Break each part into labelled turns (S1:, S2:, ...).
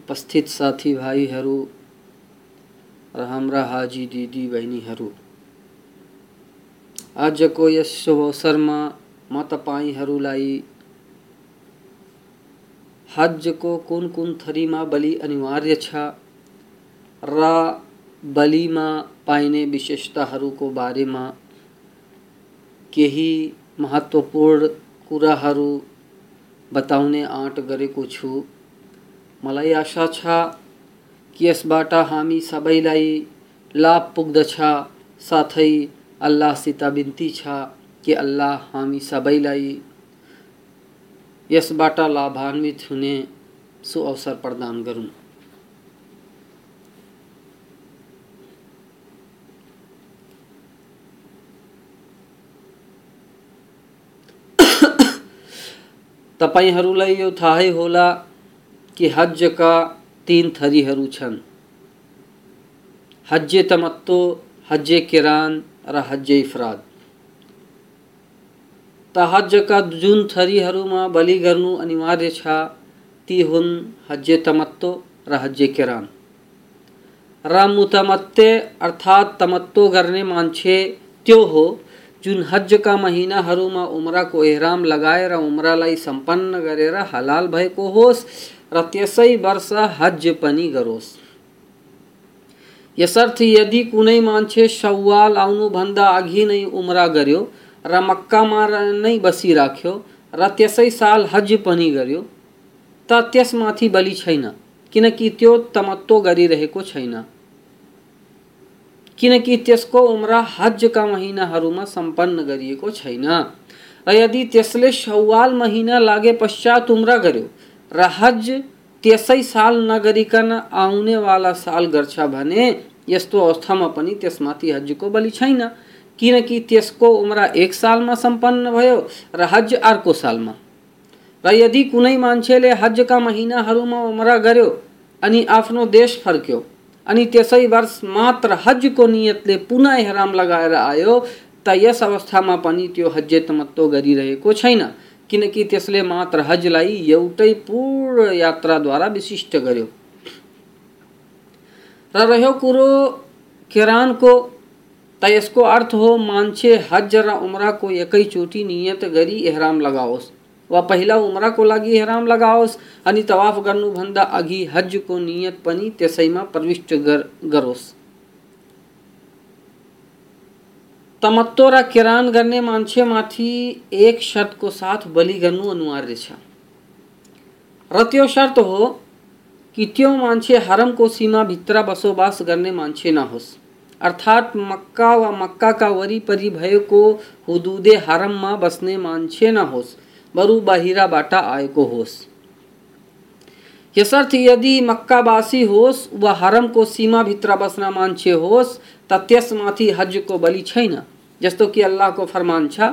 S1: उपस्थित साथी भाइहरू र हाम्रा हाजी दिदी बहिनीहरू आजको यस शुभ अवसरमा म तपाईँहरूलाई हजको कुन कुन थरीमा बलि अनिवार्य छ? र बलिमा पाइने विशेषताहरूको बारेमा केही महत्त्वपूर्ण कुराहरू बताउने आँट गरेको छु। मलाई आशा छ कि यसबाट हामी सबैलाई लाभ पुग्दछ साथै अल्लाहसित बिन्ती छ कि अल्लाह हामी सबैलाई यसबाट लाभान्वित हुने सुअवसर प्रदान गरून्। तपाईँहरूलाई यो थाहै होला कि हजका तीन थरीहरू छन्। हज्जे तमत्तो, हज्जे किरान र हज्जे इफराद। त हजका जुन थरीहरूमा बलि गर्नु अनिवार्य छ। ती हुन् हज्जे तमत्तो र किरान। र अर्थात् तमत्तो गर्ने मान्छे त्यो हो, जुन हजका महिनाहरूमा उम्राको एहराम लगाएर उम्रालाई सम्पन्न गरेर हलाल भएको होस् र त्यसै वर्ष हज पनि गरोस्। यसर्थ यदि कुनै मान्छे सवाल आउनुभन्दा अघि नै उम्रा गर्यो र मक्कामा नै बसिराख्यो र त्यसै साल हज पनि गर्यो। त त्यसमाथि बलि छैन किनकि त्यो तमत्तो गरिरहेको छैन। किनकि त्यसको उम्रा हजका महिनाहरूमा सम्पन्न गरिएको छैन। र यदि त्यसले सवाल महिना लागे पश्चात उम्रा गर्यो र हज त्यसै साल नगरिकन आउनेवाला साल गर्छ भने यस्तो अवस्थामा पनि त्यसमाथि हजको बलि छैन। किनकि त्यसको उम्र एक सालमा सम्पन्न भयो र हज अर्को सालमा? र यदि कुनै मान्छेले हजका महिनाहरूमा उम्र गर्यो अनि आफ्नो देश फर्क्यो अनि त्यसै वर्ष मात्र हजको नियतले पुनः एहराम लगाएर आयो, त यस अवस्थामा पनि त्यो हज तमत्तो गरिरहेको छैन, किनकि त्यसले मात्र हजलाई एउटै पूर्ण यात्राद्वारा विशिष्ट गर्यो। र रह्यो कुरो किरानको त यसको अर्थ हो, मान्छे हज र उम्राको एकैचोटि नियत गरी एहराम लगाओस्। वा पहिला उम्राको लागि एहराम लगाओस्, अनि तवाफ गर्नुभन्दा अघि हजको नियत पनि त्यसैमा प्रविष्ट गर, गरोस्। तमत्तो र किरान गर्ने मान्छेमाथि एक शर्तको साथ बलि गर्नु अनिवार्य छ। र त्यो शर्त हो कि त्यो मान्छे हरमको सीमाभित्र बसोबास गर्ने मान्छे नहोस्। अर्थात् मक्का वा मक्काका वरिपरि भएको हुदुदे हरममा बस्ने मान्छे नहोस् बरु बाहिरबाट आएको होस् यसर्थ यदि मक्कावासी होस् वा हरमको सीमाभित्र बस्न मान्छे होस् त त्यसमाथि हजको बलि छैन जस्तो कि अल्लाहको फरमान छ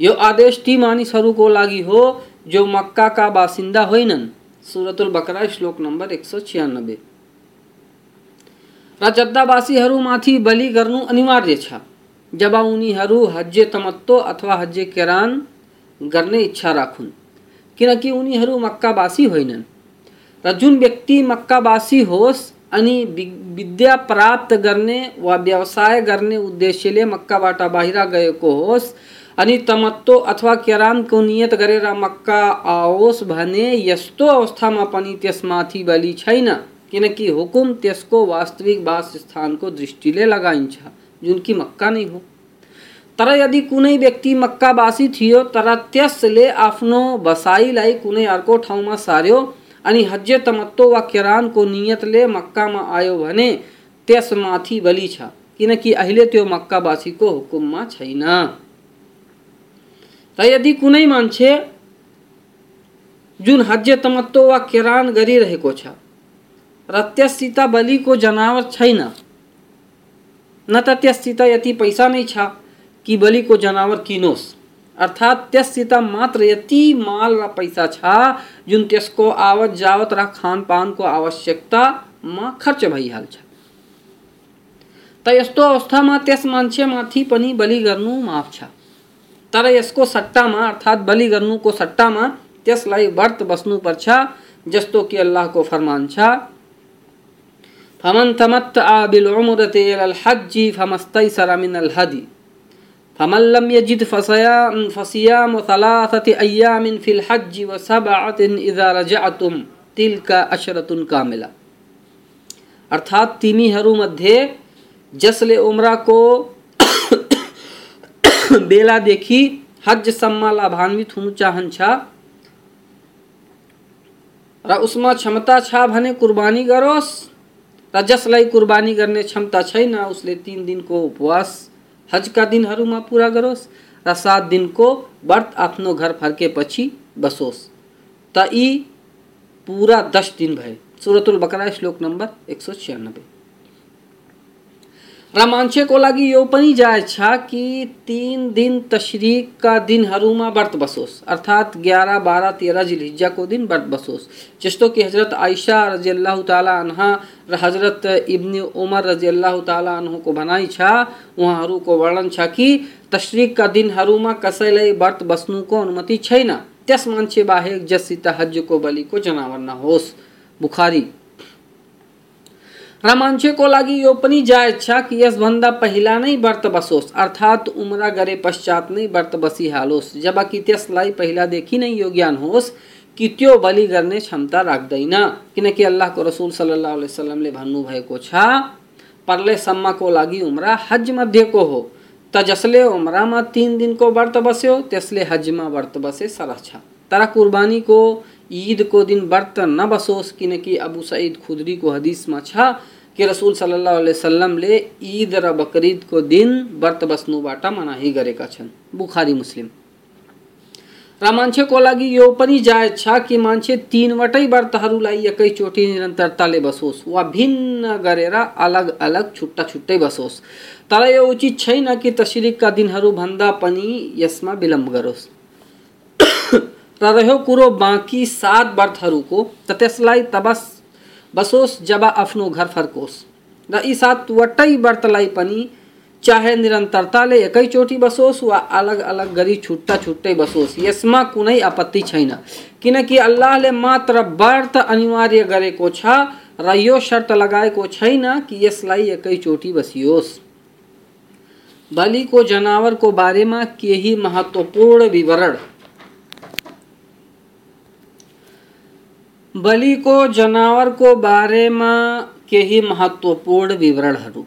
S1: यो आदेश ती मानिसहरूको लागि हो जो मक्काका बासिन्दा होइनन् सुरतुल बकरा, श्लोक नम्बर एक सौ छियानब्बे र जद्दावासीहरूमाथि बलि गर्नु अनिवार्य छ। जब उनीहरू हज्जे तमत्तो अथवा हज्जे केरान गर्ने इच्छा राखुन्। किनकि उनीहरू मक्कावासी होइनन्। र जुन व्यक्ति मक्कावासी होस् अनि विद्या प्राप्त गर्ने वा व्यवसाय गर्ने उद्देश्यले मक्काबाट बाहिर गएको होस् अनि तमत्तो अथवा केरानको नियत गरेर मक्का आओस् भने यस्तो अवस्थामा पनि त्यसमाथि बलि छैन। किनकि हुकुम त्यसको वास्तविक वासस्थानको दृष्टिले लगाइन्छ, जुन कि मक्का नै हो। तर यदि कुनै व्यक्ति मक्कावासी थियो, तर त्यसले आफ्नो बसाइलाई कुनै अर्को ठाउँमा सार्यो अनि हज्जे तमत्तो वा किरानको नियतले मक्कामा आयो भने त्यसमाथि बलि छ। किनकि अहिले त्यो मक्कावासीको हुकुममा छैन। र यदि कुनै मान्छे जुन हज्जे तमत्तो वा किरान गरिरहेको छ, र त्यससित बलिको जनावर छैन, न त त्यससित यति पैसा नै छ कि बलि को जनावर किनोस्। अर्थात त्यसित मात्र यति माल र पैसा छ जुन त्यसको आवत जावत र खानपानको आवश्यकतामा खर्च भइहाल्छ। त यस्तो अवस्थामा त्यस मान्छेमाथि पनि बलि गर्नु माफ़ छ। तर यसको सट्टामा, अर्थात् बलि गर्नुको सट्टामा, त्यसलाई व्रत बस्नुपर्छ जस्तो कि अल्लाहको फरमान छ। फमन तमत्तआ बिलउम्रति इलल हज्ज फमस्तैसर मिनल हदी। फमन लम यजिद फसयाम फसियाम थलाथति अय्यामिन फिल हज्ज व सबअतिन इज़ा रजअतुम। तिलका अर्थात तिमीहरूमध्ये जसले उम्राको हज हजसम्म लाभान्वित हुनु चाहन्छ र उसमा क्षमता छ भने कुर्बानी गरोस्। र जसलाई कुर्बानी गर्ने क्षमता छैन, उसले तिन दिनको उपवास, हजका दिनहरूमा पुरा गरोस्। र सात दिनको व्रत आफ्नो घर फर्केपछि बसोस्। त यी पुरा दस दिन भए। सुरतुल बकरा श्लोक नम्बर एक सौ छियानब्बे। र मान्छेको लागि यो पनि जायज़ छ कि तिन दिन तशरिकका दिनहरूमा व्रत बसोस्, अर्थात् ग्यारह बाह्र तेह्र जिलहिज्जाको दिन व्रत बसोस्। जस्तो कि हज़रत आइसा रज़ी अल्लाह र हज़रत इब्न उमर रज़ी अल्लाह ताला अन्हुको भनाइ छ उहाँहरूको वर्णन छ कि तशरिकका दिनहरूमा कसैलाई व्रत बस्नुको अनुमति छैन। त्यस मान्छे बाहेक जससित हजको बलिको जनावर नहोस् बुखारी यो पनि जायज़ छ कि यसभन्दा पहिला नै व्रत बसोस्, अर्थात् उम्रा गरे पश्चात नै व्रत बसिहालोस् जबकि त्यसलाई पहिलादेखि नै यो ज्ञान होस् कि त्यो बलि गर्ने क्षमता राख्दैन किनकि अल्लाहको रसुल सल्लाह वसलमले भन्नुभएको छ पर्लेसम्मको लागि उम्रा हज मध्येको हो। त जसले तिन दिनको व्रत बस्यो, त्यसले हजमा व्रत बसे सरह छ। तर कुर्बानीको ईदको दिन व्रत नबसोस् किनकि अबु सईद खुदरीको हदिसमा छ कि रसूल सल्लल्लाहु अलैहि वसल्लमले ईद र बकरिदको दिन व्रत बस्नुबाट मनाही गरेका छन्। बुखारी, मुस्लिम। र मान्छेको लागि यो पनि जायज़ छ कि मान्छे तिनवटै व्रतहरूलाई एकैचोटि निरन्तरताले बसोस् वा भिन्न गरेर अलग अलग छुट्टा छुट्टै बसोस्। तर यो उचित छैन कि तस्रिकका दिनहरूभन्दा पनि यसमा विलम्ब गरोस्। र रह्यो कुरो बाँकी सात व्रतहरूको त त्यसलाई तबस बसोस् जब आफ्नो घर फर्कोस्। र यी सातवटै व्रतलाई पनि, चाहे निरन्तरताले एकैचोटि बसोस्, वा अलग अलग गरी छुट्टा छुट्टै बसोस्। यसमा कुनै आपत्ति छैन। किनकि अल्लाहले मात्र व्रत अनिवार्य गरेको छ, र यो शर्त लगाएको छैन कि यसलाई एकैचोटि बसियोस्। बलिको जनावरको बारेमा केही महत्त्वपूर्ण विवरण बलिको जनावरको बारेमा केही महत्त्वपूर्ण विवरणहरू।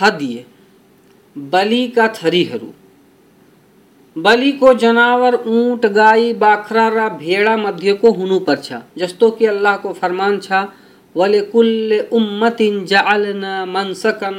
S1: हदिए बलिका बलि को जनावर ऊँट, गाई, बाख्रा र भेडा मध्येको हुनुपर्छ जस्तो कि अल्लाहको फरमान छ वलिकुल्ल उम्मतिन जअलना मनसकन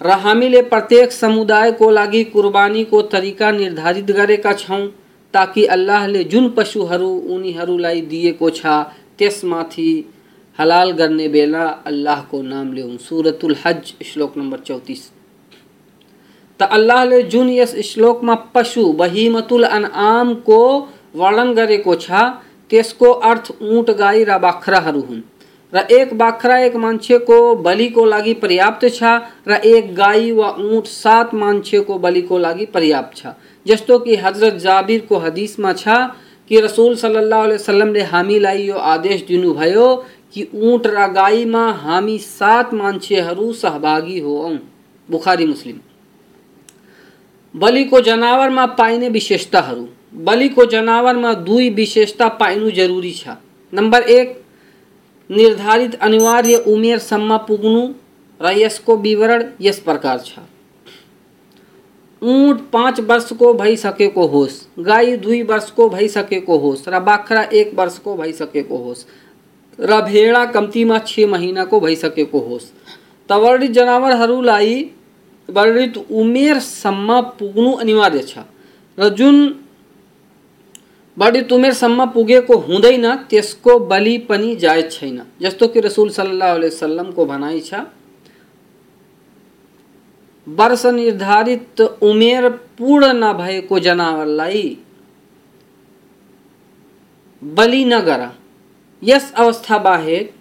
S1: र हामीले प्रत्येक समुदायको लागि कुर्बानीको तरीका निर्धारित गरेका छौँ ताकि अल्लाहले जुन पशुहरू उनीहरूलाई दिएको छ त्यसमाथि हलाल गर्ने बेला अल्लाह को नाम ल्याउँ सुरतुल हज श्लोक नंबर चौतिस त अल्लाहले जुन यस श्लोकमा पशु बहिमतुल अनआमको वर्णन गरेको छ, त्यसको अर्थ ऊँट गाई र बाख्राहरू हुन्। र एक बाख्रा एक मान्छेको बलिको लागि पर्याप्त छ, र एक गाई वा ऊँट सात मान्छेको बलिको लागि पर्याप्त छ। जस्तो कि हज़रत जाबिरको हदिसमा छ कि रसुल सल्लाह वसलमले हामीलाई यो आदेश दिनुभयो कि ऊँट र गाईमा हामी सात मान्छेहरू सहभागी हौँ बुखारी, मुस्लिम। बलिको जनावरमा पाइने विशेषताहरू। बलिको जनावरमा दुई विशेषता पाइनु जरुरी छ। नम्बर एक, निर्धारित अनिवार्य उमेरसम्म पुग्नु र यसको विवरण यस प्रकार छ। ऊँट पाँच वर्षको भइसकेको होस्, गाई दुई वर्ष वर्षको भइसकेको होस् र बाख्रा एक वर्षको भइसकेको होस् र भेडा कम्तीमा छ महिनाको भइसकेको होस्। त वर्णित जनावरहरूलाई वर्णित उमेरसम्म पुग्नु अनिवार्य छ। र जुन वर्णित उमेरसम्म पुगेको हुँदैन त्यसको बलि पनि जायज़ छैन। जस्तो कि रसुल सल्लाह वसल्लमको भनाइ छ वर्ष निर्धारित उमेर पूर्ण नभएको जनावरलाई बलि नगर यस अवस्था बाहेक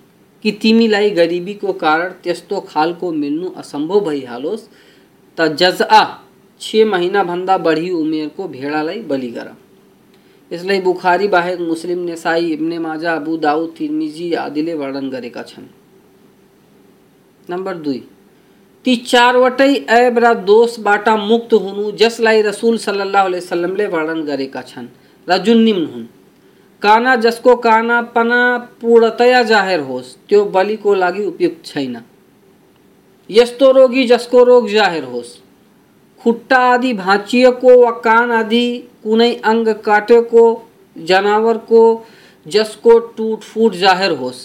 S1: कि तिमीलाई गरिबीको कारण त्यस्तो खालको मिल्नु असम्भव भइहालोस्। त जजआ छ महिनाभन्दा बढी उमेरको भेडालाई बलि गर इसलिए बुखारी बाहेक मुस्लिम नेसाई इब्ने माजा, अबु दाउद तिर्मिजी आदिले वर्णन छन्। नम्बर दुई, ती चारवटै ऐब र दोषबाट मुक्त हुनु, जसलाई रसुल सल्लाह वसल्लमले वर्णन गरेका छन्। र जुन निम्न हुन्। काना जसको कानापना पूर्णतया जाहेर होस्, त्यो बलिको लागि उपयुक्त छैन। यस्तो रोगी जसको रोग ज़ाहिर होस्। खुट्टा आदि भाँचिएको वा कान आदि कुने कुनै अङ्ग काटेको, जनावरको जसको टुटफुट ज़ाहिर होस्।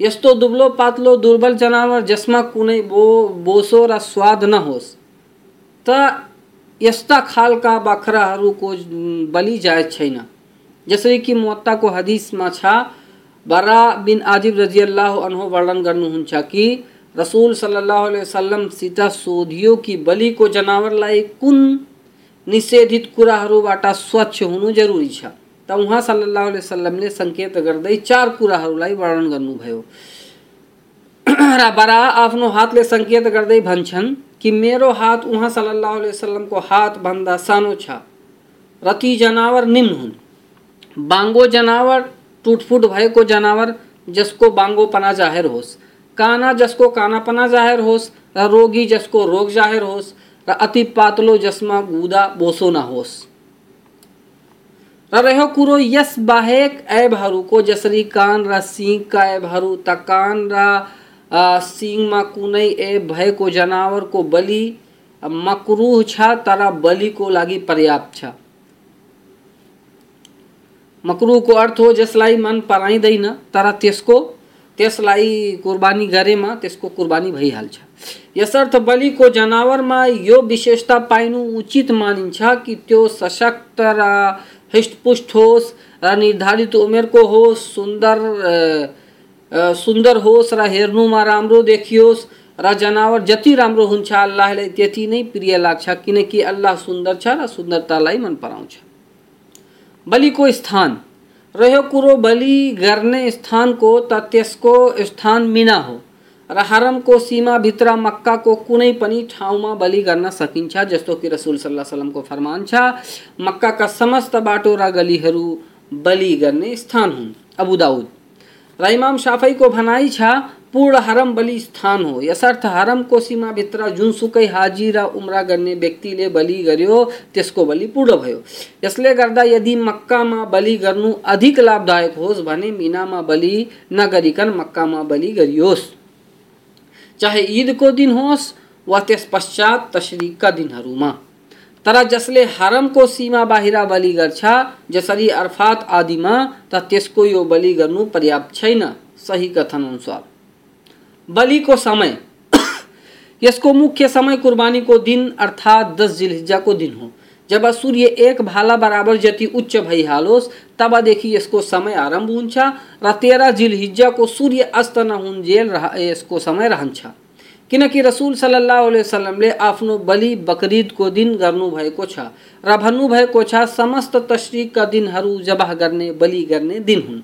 S1: यस्तो दुब्लो पातलो दुर्बल जनावर जसमा कुनै बो, बोसो र स्वाद नहोस् त यस्ता खालका बाख्राहरूको बलि जायज़ छैन। जसरी कि मुत्ताको हदिसमा छ, बरा बिन आजिब रज़ी अल्लाह अनहो वर्णन गर्नुहुन्छ कि रसूल सल्लल्लाहु अलैहि वसल्लम सीता सोधियो कि बलिको जनावरलाई कुन निषेधित कुराहरूबाट स्वच्छ हुनु जरुरी छ? त उहाँ सल्लल्लाहु अलैहि वसल्लमले सङ्केत गर्दै चार कुराहरूलाई वर्णन गर्नुभयो। र बरा आफ्नो हातले सङ्केत गर्दै भन्छन् कि मेरो हात उहाँ सल्लल्लाहु अलैहि वसल्लमको हातभन्दा सानो छ। र ती जनावर निम्न हुन्। बाङ्गो जनावर, टुटफुट भएको जनावर, जसको बाङ्गोपना जाहेर होस्। काना जसको कानापना ज़ाहिर होस्, र रोगी जसको रोग ज़ाहिर होस्, र अति पातलो जसमा गुदा बोसो न होस्। र रह्यो कुरो यस बाहेक ऐबहरूको जसरी कान र सिङका ऐबहरू, त कान र सिङमा कुनै ऐब भएको जनावरको बलि मकरुह छ, तर बलिको लागि पर्याप्त छ। मकरुहको अर्थ हो जसलाई मन पराइँदैन, तर त्यसको त्यसलाई कुर्बानी गरेमा त्यसको कुर्बानी भइहाल्छ। यसर्थ बलिको जनावरमा यो विशेषता पाइनु उचित मानिन्छ कि त्यो सशक्त र हृष्टपुष्ट होस् र निर्धारित उमेरको होस्, सुन्दर सुन्दर होस् र हेर्नुमा राम्रो देखियोस् र जनावर जति राम्रो हुन्छ अल्लाहलाई त्यति नै प्रिय लाग्छ, किनकि अल्लाह सुन्दर छ र सुन्दरतालाई मन पराउँछ बलिको स्थान। रह्यो कुरो बलि गर्ने स्थानको त त्यसको स्थान मिना हो। र हरमको सीमाभित्र मक्काको कुनै पनि ठाउँमा बलि गर्न सकिन्छ, जस्तो कि रसुल सल्लाह सलमको फरमान छ। मक्काका समस्त बाटो र गलीहरू बलि गर्ने स्थान हुन्। अबुदाउद र इमाम शाफईको भनाइ छ पूर्ण हरम बलि स्थान हो। यसर्थ हरमको सीमाभित्र जुनसुकै हाजी र उम्रा गर्ने व्यक्तिले बलि गर्यो, त्यसको बलि पूर्ण भयो। यसले गर्दा यदि मक्कामा बलि गर्नु अधिक लाभदायक होस् भने मिनामा बलि नगरिकन मक्कामा बलि गरियोस्। चाहे ईदको दिन होस् वा त्यस पश्चात तशरिकका दिनहरूमा। तर जसले हरमको सीमा बाहिर बलि जसरी अर्फात आदिमा, त त्यसको यो बलि पर्याप्त छैन। सही कथन अनुसार। बलि को समय इसको मुख्य समय कुर्बानी को दिन अर्थात दस जिलहिज्जा को दिन हो। जब सूर्य एक भाला बराबर जति उच्च भई हालोस तब तबदेखि इसको समय आरंभ हुन्छ र तेह्र जिलहिज्जाको सूर्य अस्त नहुन्जेल यसको समय रहन्छ। किनकि रसुल सल्लाह वसलमले आफ्नो बलि बकरिदको दिन गर्नुभएको छ र भन्नुभएको छ, समस्त तस्रिकका दिनहरू जबह गर्ने, बलि गर्ने दिन हुन्।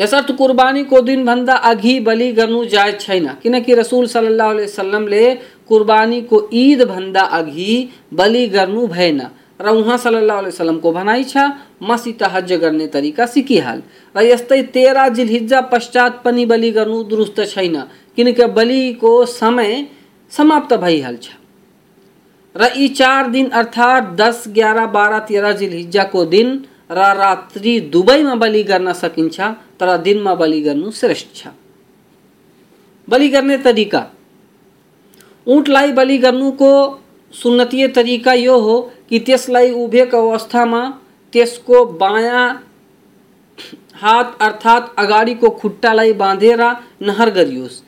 S1: यसर्थ कुर्बानीको दिनभन्दा अघि बलि गर्नु जायज़ छैन। किनकि रसुल सल्लाह वसल्लमले कुर्बानीको ईदभन्दा अघि बलि गर्नु भएन। र उहाँ सल्लाह वसल्लमको भनाइ छ मसित हज गर्ने तरिका सिकिहाल। र यस्तै तेह्र जिलहिज्जा पश्चात पनि बलि गर्नु दुरुस्त छैन, किनकि बलिको समय समाप्त भइहाल्छ र यी चार दिन अर्थात् दस, ग्यारह, बाह्र, तेह्र जिलहिज्जाको दिन र रात्रि दुवैमा बलि गर्न सकिन्छ। तर दिनमा बलि गर्नु श्रेष्ठ छ। बलि गर्ने तरिका। ऊँटलाई बलि गर्नुको सुन्नतीय तरिका यो हो कि त्यसलाई उभिएको अवस्थामा त्यसको बायाँ हात अर्थात् अगाडिको खुट्टालाई बाँधेर नहर गरियोस्।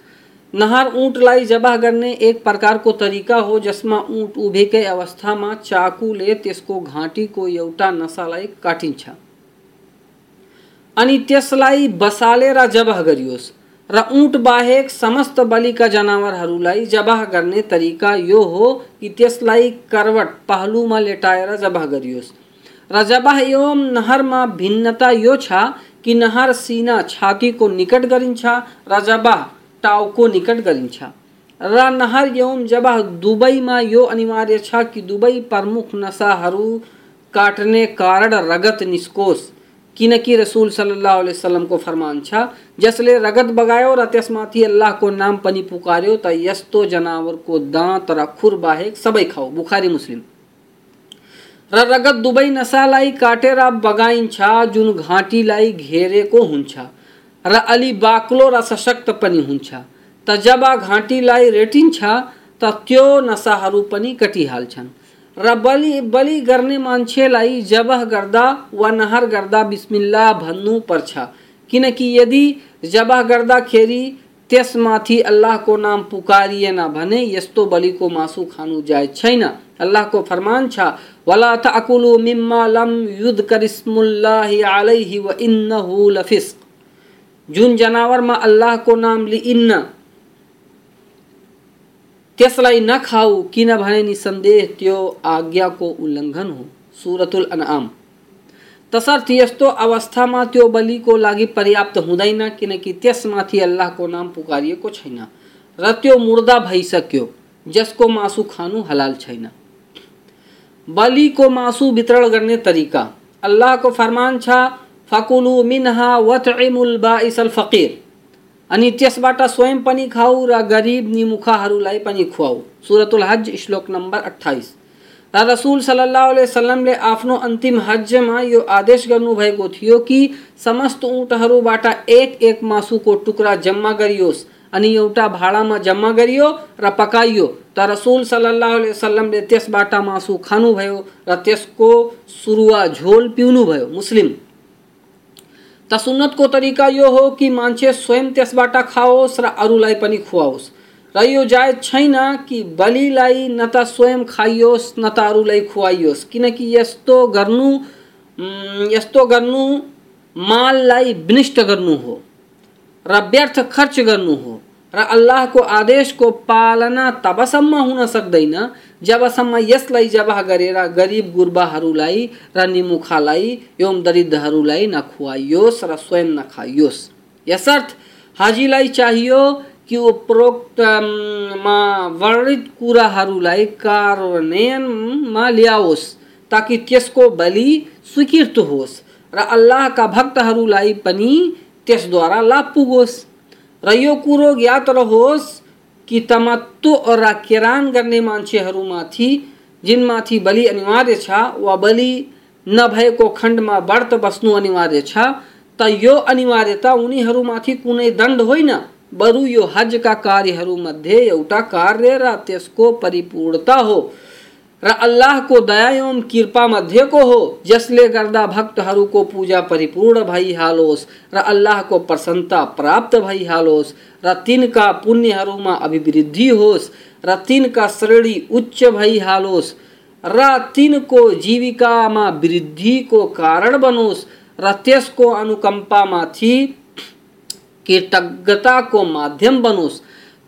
S1: नहर ऊँटलाई जबह गर्ने एक प्रकारको तरिका हो जसमा ऊँट उभेकै अवस्थामा चाकुले त्यसको घाँटीको एउटा नसालाई काटिन्छ अनि त्यसलाई बसालेर जबह गरियोस्। र ऊँट बाहेक समस्त बलिका जनावरहरूलाई जबह गर्ने तरिका यो हो कि त्यसलाई करवट पहलुमा लेटाएर जबह गरियोस्। र जबह एवं नहरमा भिन्नता यो छ कि नहर सिना छातीको निकट गरिन्छ, र जबह टाउको निकट गरिन्छ। र नहर एवं जब दुबईमा यो अनिवार्य छ कि दुबई प्रमुख नसाहरू काट्ने कारण रगत निस्कोस्। किनकि रसुल सल्लाह अलैहि वसल्लमको फरमान छ जसले रगत बगायो र त्यसमाथि अल्लाहको नाम पनि पुकार्यो, त यस्तो जनावरको दाँत र खुर बाहेक सबै खाऊ बुखारी, मुस्लिम। र रगत दुवै नसालाई काटेर बगाइन्छ जुन घाँटीलाई घेरेको हुन्छ र अलि बाक्लो र सशक्त पनि हुन्छ त जब घाँटीलाई रेटिन्छ त त्यो नसाहरू पनि कटिहाल्छन् र बलि बलि गर्ने मान्छेलाई जबह गर्दा वा नहर गर्दा बिस्मिल्ला भन्नु पर्छ। किनकि यदि जबह गर्दा गर्दाखेरि त्यसमाथि अल्लाहको नाम पुकारिएन भने, यस्तो बलिको मासु खानु जायज़ छैन अल्लाहको फरमान छ, वला तअकुलु मिम्मा लम युद्कर इस्मुल्लाहि अलैहि व इन्नहु लफिस्क। जुन जनावरमा अल्लाहको नाम लिइन्न त्यसलाई नखाऊ किनभने निसन्देह त्यो आज्ञाको उल्लङ्घन हो। सुरतुल अनआम। तसर्थ यस्तो अवस्थामा त्यो बलिको लागि पर्याप्त हुँदैन किनकि त्यसमाथि अल्लाहको नाम पुकारिएको छैन र त्यो मुर्दा भइसक्यो, जसको मासु खानु हलाल छैन। बलिको मासु वितरण गर्ने तरिका। अल्लाहको फरमान छ, फकुलु मिनहा वतइमुल बाइसल फकीर। अनि त्यसबाट स्वयं पनि खाऊ र गरिब निमुखाहरूलाई पनि खुवाऊ। सुरतुल हज, श्लोक नम्बर अठाइस र रसुल सल्लाह वसलमले आफ्नो अन्तिम हजमा यो आदेश गर्नुभएको थियो कि समस्त ऊँटहरूबाट एक एक मासुको टुक्रा जम्मा गरियोस् अनि एउटा भाँडामा जम्मा गरियो र पकाइयो। त रसुल सल्लाह वसलमले त्यसबाट मासु खानुभयो र त्यसको सुरुवा झोल पिउनुभयो। मुस्लिम त सुन्नतको तरिका यो हो कि मान्छे स्वयं त्यसबाट खाओस् र अरूलाई पनि खुवाओस्। र यो जायज़ छैन कि बलिलाई न त स्वयं खाइयोस्, न त अरूलाई खुवाइयोस्। किनकि यस्तो गर्नु यस्तो गर्नु माललाई विनिष्ट गर्नु हो र व्यर्थ खर्च गर्नु हो। र अल्लाहको आदेशको पालना तबसम्म हुन सक्दैन। जबसम्म यसलाई जबह गरेर गरिब गुर्बाहरूलाई र निमुखालाई एवं दरिद्रहरूलाई नखुवाइयोस् र स्वयं नखाइयोस् यसर्थ, हाजीलाई चाहियो कि उपरोक्तमा वर्णित कुराहरूलाई कार्यान्वयनमा ल्याओस्, ताकि त्यसको बलि स्वीकृत होस् र अल्लाहका भक्तहरूलाई पनि त्यसद्वारा लाभ पुगोस्। र यो कुरो ज्ञात रहोस् कि तमत्तु और किरान गर्ने मान्छेहरूमाथि जिनमाथि बलि अनिवार्य छ, वा बलि नभएको खण्डमा व्रत बस्नु अनिवार्य छ, त यो अनिवार्यता उनीहरूमाथि कुनै दण्ड होइन, बरु यो हजका कार्यहरूमध्ये एउटा कार्य र त्यसको परिपूर्णता हो। र अल्लाहको दया एवं कृपा मध्येको हो, जसले गर्दा भक्त हरु को पूजा परिपूर्ण भइहालोस् र अल्लाह को प्रसन्नता प्राप्त भइहालोस् र तिनका पुण्यहरूमा अभिवृद्धि होस्, र तिनका श्रेणी उच्च भइहालोस् र तिनको वृद्धि को कारण बनोस्, र त्यसको कृतज्ञता को माध्यम बनोस्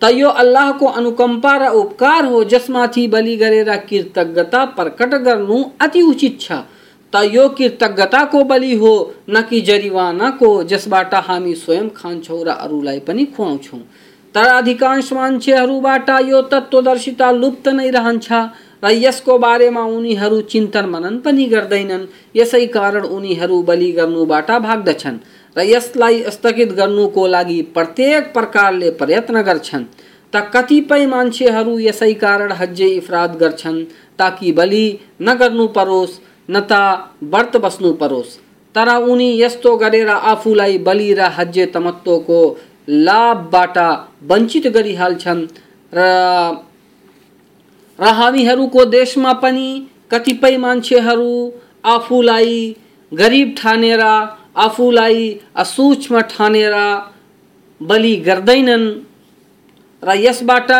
S1: त यो अल्लाहको अनुकम्पा र उपकार हो जसमाथि बलि गरेर कृतज्ञता प्रकट गर्नु अति उचित छ। त यो कृतज्ञताको बलि हो, न कि जरिवानाको जसबाट हामी स्वयं खान्छौँ र अरूलाई पनि खुवाउँछौँ तर अधिकांश मान्छेहरूबाट यो तत्त्वदर्शिता लुप्त नै रहन्छ र यसको बारेमा उनीहरू चिन्तन मनन पनि गर्दैनन्। यसै कारण उनीहरू बलि गर्नुबाट भाग्दछन्। र यसलाई स्थगित गर्नुको लागि प्रत्येक प्रकारले प्रयत्न गर्छन्, त कतिपय मान्छेहरू यसै कारण हज्जे इफराद गर्छन्, ताकि बलि नगर्नु परोस्, न त व्रत बस्नु परोस्। तर उनी यस्तो गरेर आफूलाई बलि र हज्जे तमत्वको लाभबाट वञ्चित गरिहाल्छन् र र हामीहरूको देशमा पनि कतिपय मान्छेहरू आफूलाई गरिब ठानेर आफूलाई असूक्ष्म ठानेर बलि गर्दैनन्। र यसबाट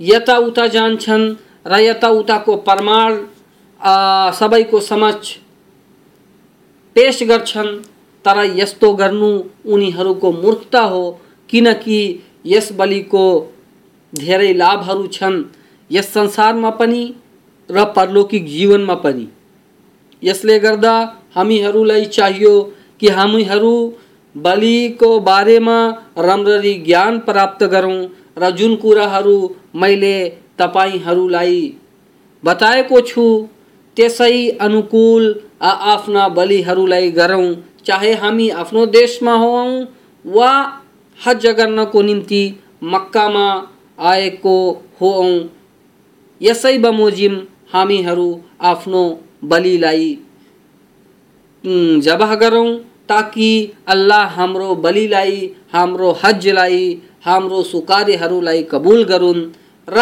S1: यताउता जान्छन्। र यताउताको प्रमाण सबैको समक्ष पेश गर्छन्। तर यस्तो गर्नु उनीहरूको मूर्खता हो, किनकि यस बलिको धेरै लाभहरू छन्। यस संसारमा पनि र परलौकिक जीवनमा पनि। यसले गर्दा हामीहरूलाई चाहियो कि हामीहरू बलिको बारेमा राम्ररी ज्ञान प्राप्त गरौँ र जुन कुराहरू मैले तपाईँहरूलाई बताएको छु, त्यसै अनुकूल आफ्ना बलिहरूलाई गरौँ। चाहे हामी आफ्नो देशमा हौँ वा हज गर्नको निम्ति मक्कामा आएको हौँ यसै बमोजिम हामीहरू आफ्नो बलिलाई जबह गरौँ। ताकि अल्लाह हाम्रो बलिलाई हाम्रो हजलाई हाम्रो सुकार्यहरूलाई कबुल गरून् र,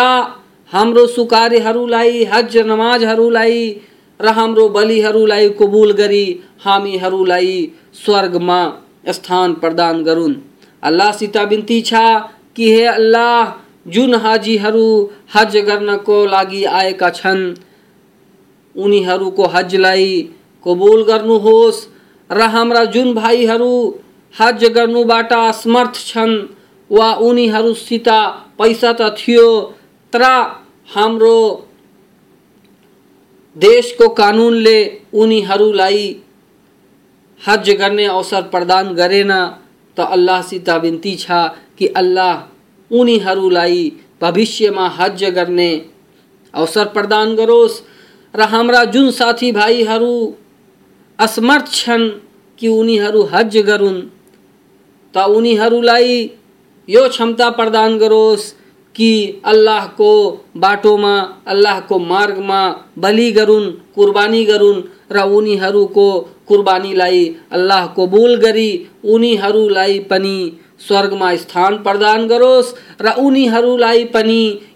S1: हाम्रो सुकार्यहरूलाई हज नमाजहरूलाई र, हाम्रो बलिहरूलाई कबुल गरी हामीहरूलाई स्वर्गमा स्थान प्रदान गरून् अल्लाहसित बिन्ती छ कि हे अल्लाह, जुन हाजीहरू हज गर्नको लागि आएका छन्, उनीहरूको हजलाई कबुल गर्नुहोस्। र हाम्रा जुन भाइहरू हज गर्नुबाट असमर्थ छन्, वा उनीहरूसित पैसा त थियो, तर हाम्रो देशको कानुनले उनीहरूलाई हज गर्ने अवसर प्रदान गरेन। त अल्लाहसित बिन्ती छ कि अल्लाह उनीहरूलाई भविष्यमा हज गर्ने अवसर प्रदान गरोस्। र हाम्रा जुन साथीभाइहरू असमर्थ छन् कि उनीहरू हज गरून्। त उनीहरूलाई यो क्षमता प्रदान गरोस् कि अल्लाह को बाटो अल्लाहको बाटोमा अल्लाहको मार्गमा बलि गरून्, कुर्बानी गरून्, र उनीहरूको कुर्बानीलाई अल्लाह कबुल गरी उनीहरूलाई पनि स्वर्गमा स्थान प्रदान गरोस्, र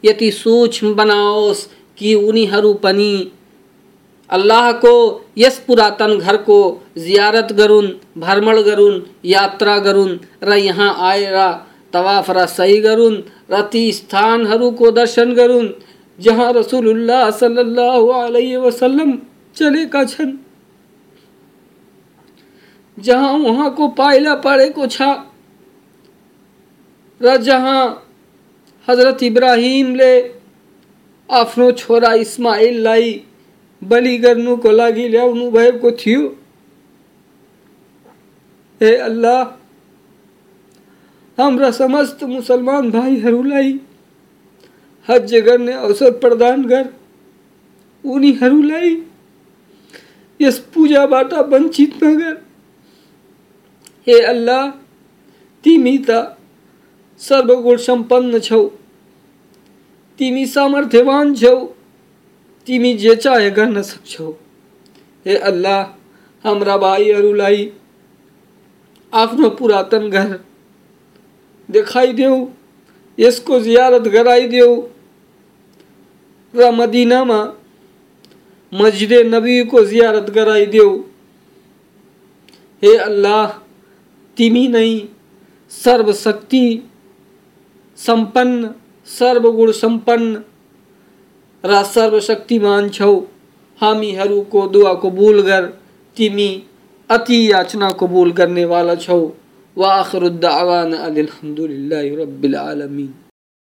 S1: यति सूक्ष्म बनाओस् कि उनीहरू पनि अल्लाहको यस पुरातन घर को, जियारत गरून् भ्रमण गरून् यात्रा गरून् र यहाँ आएर तवाफ, र सही गरून् र ती स्थानहरूको दर्शन गरून् जहाँ रसुलुल्लाह सल्लल्लाहु अलैहि वसल्लम चलेका छन् जहाँ उहाँको पाइला परेको छ। र जहाँ हज़रत इब्राहिमले आफ्नो छोरा इस्माइल इस्माइललाई बलि गर्नुको लागि ल्याउनु भएको थियो। हे अल्लाह, हाम्रा समस्त मुसलमान भाइहरूलाई हज गर्ने अवसर प्रदान गर। उनीहरूलाई यस पूजाबाट वञ्चित नगर हे अल्लाह, तिमी त सर्वगुण सम्पन्न छौ। तिमी सामर्थ्यवान छौ। तिमी जे चाहे गर्न सक्छौ हे अल्लाह, हाम्रा भाइहरूलाई आफ्नो पुरातन घर देखाइदेऊ यसको जियारत गराइदेऊ र मदिनामा मस्जिद नबीको जियारत गराइदेऊ हे अल्लाह तिमी नै सर्वशक्ति सम्पन्न सर्वगुण सम्पन्न र सर्वशक्तिमान छौ। हामीहरूको दुआ कबुल गर तिमी अति याचना कबूल करने वाला छौ। रब्बिल आलमीन।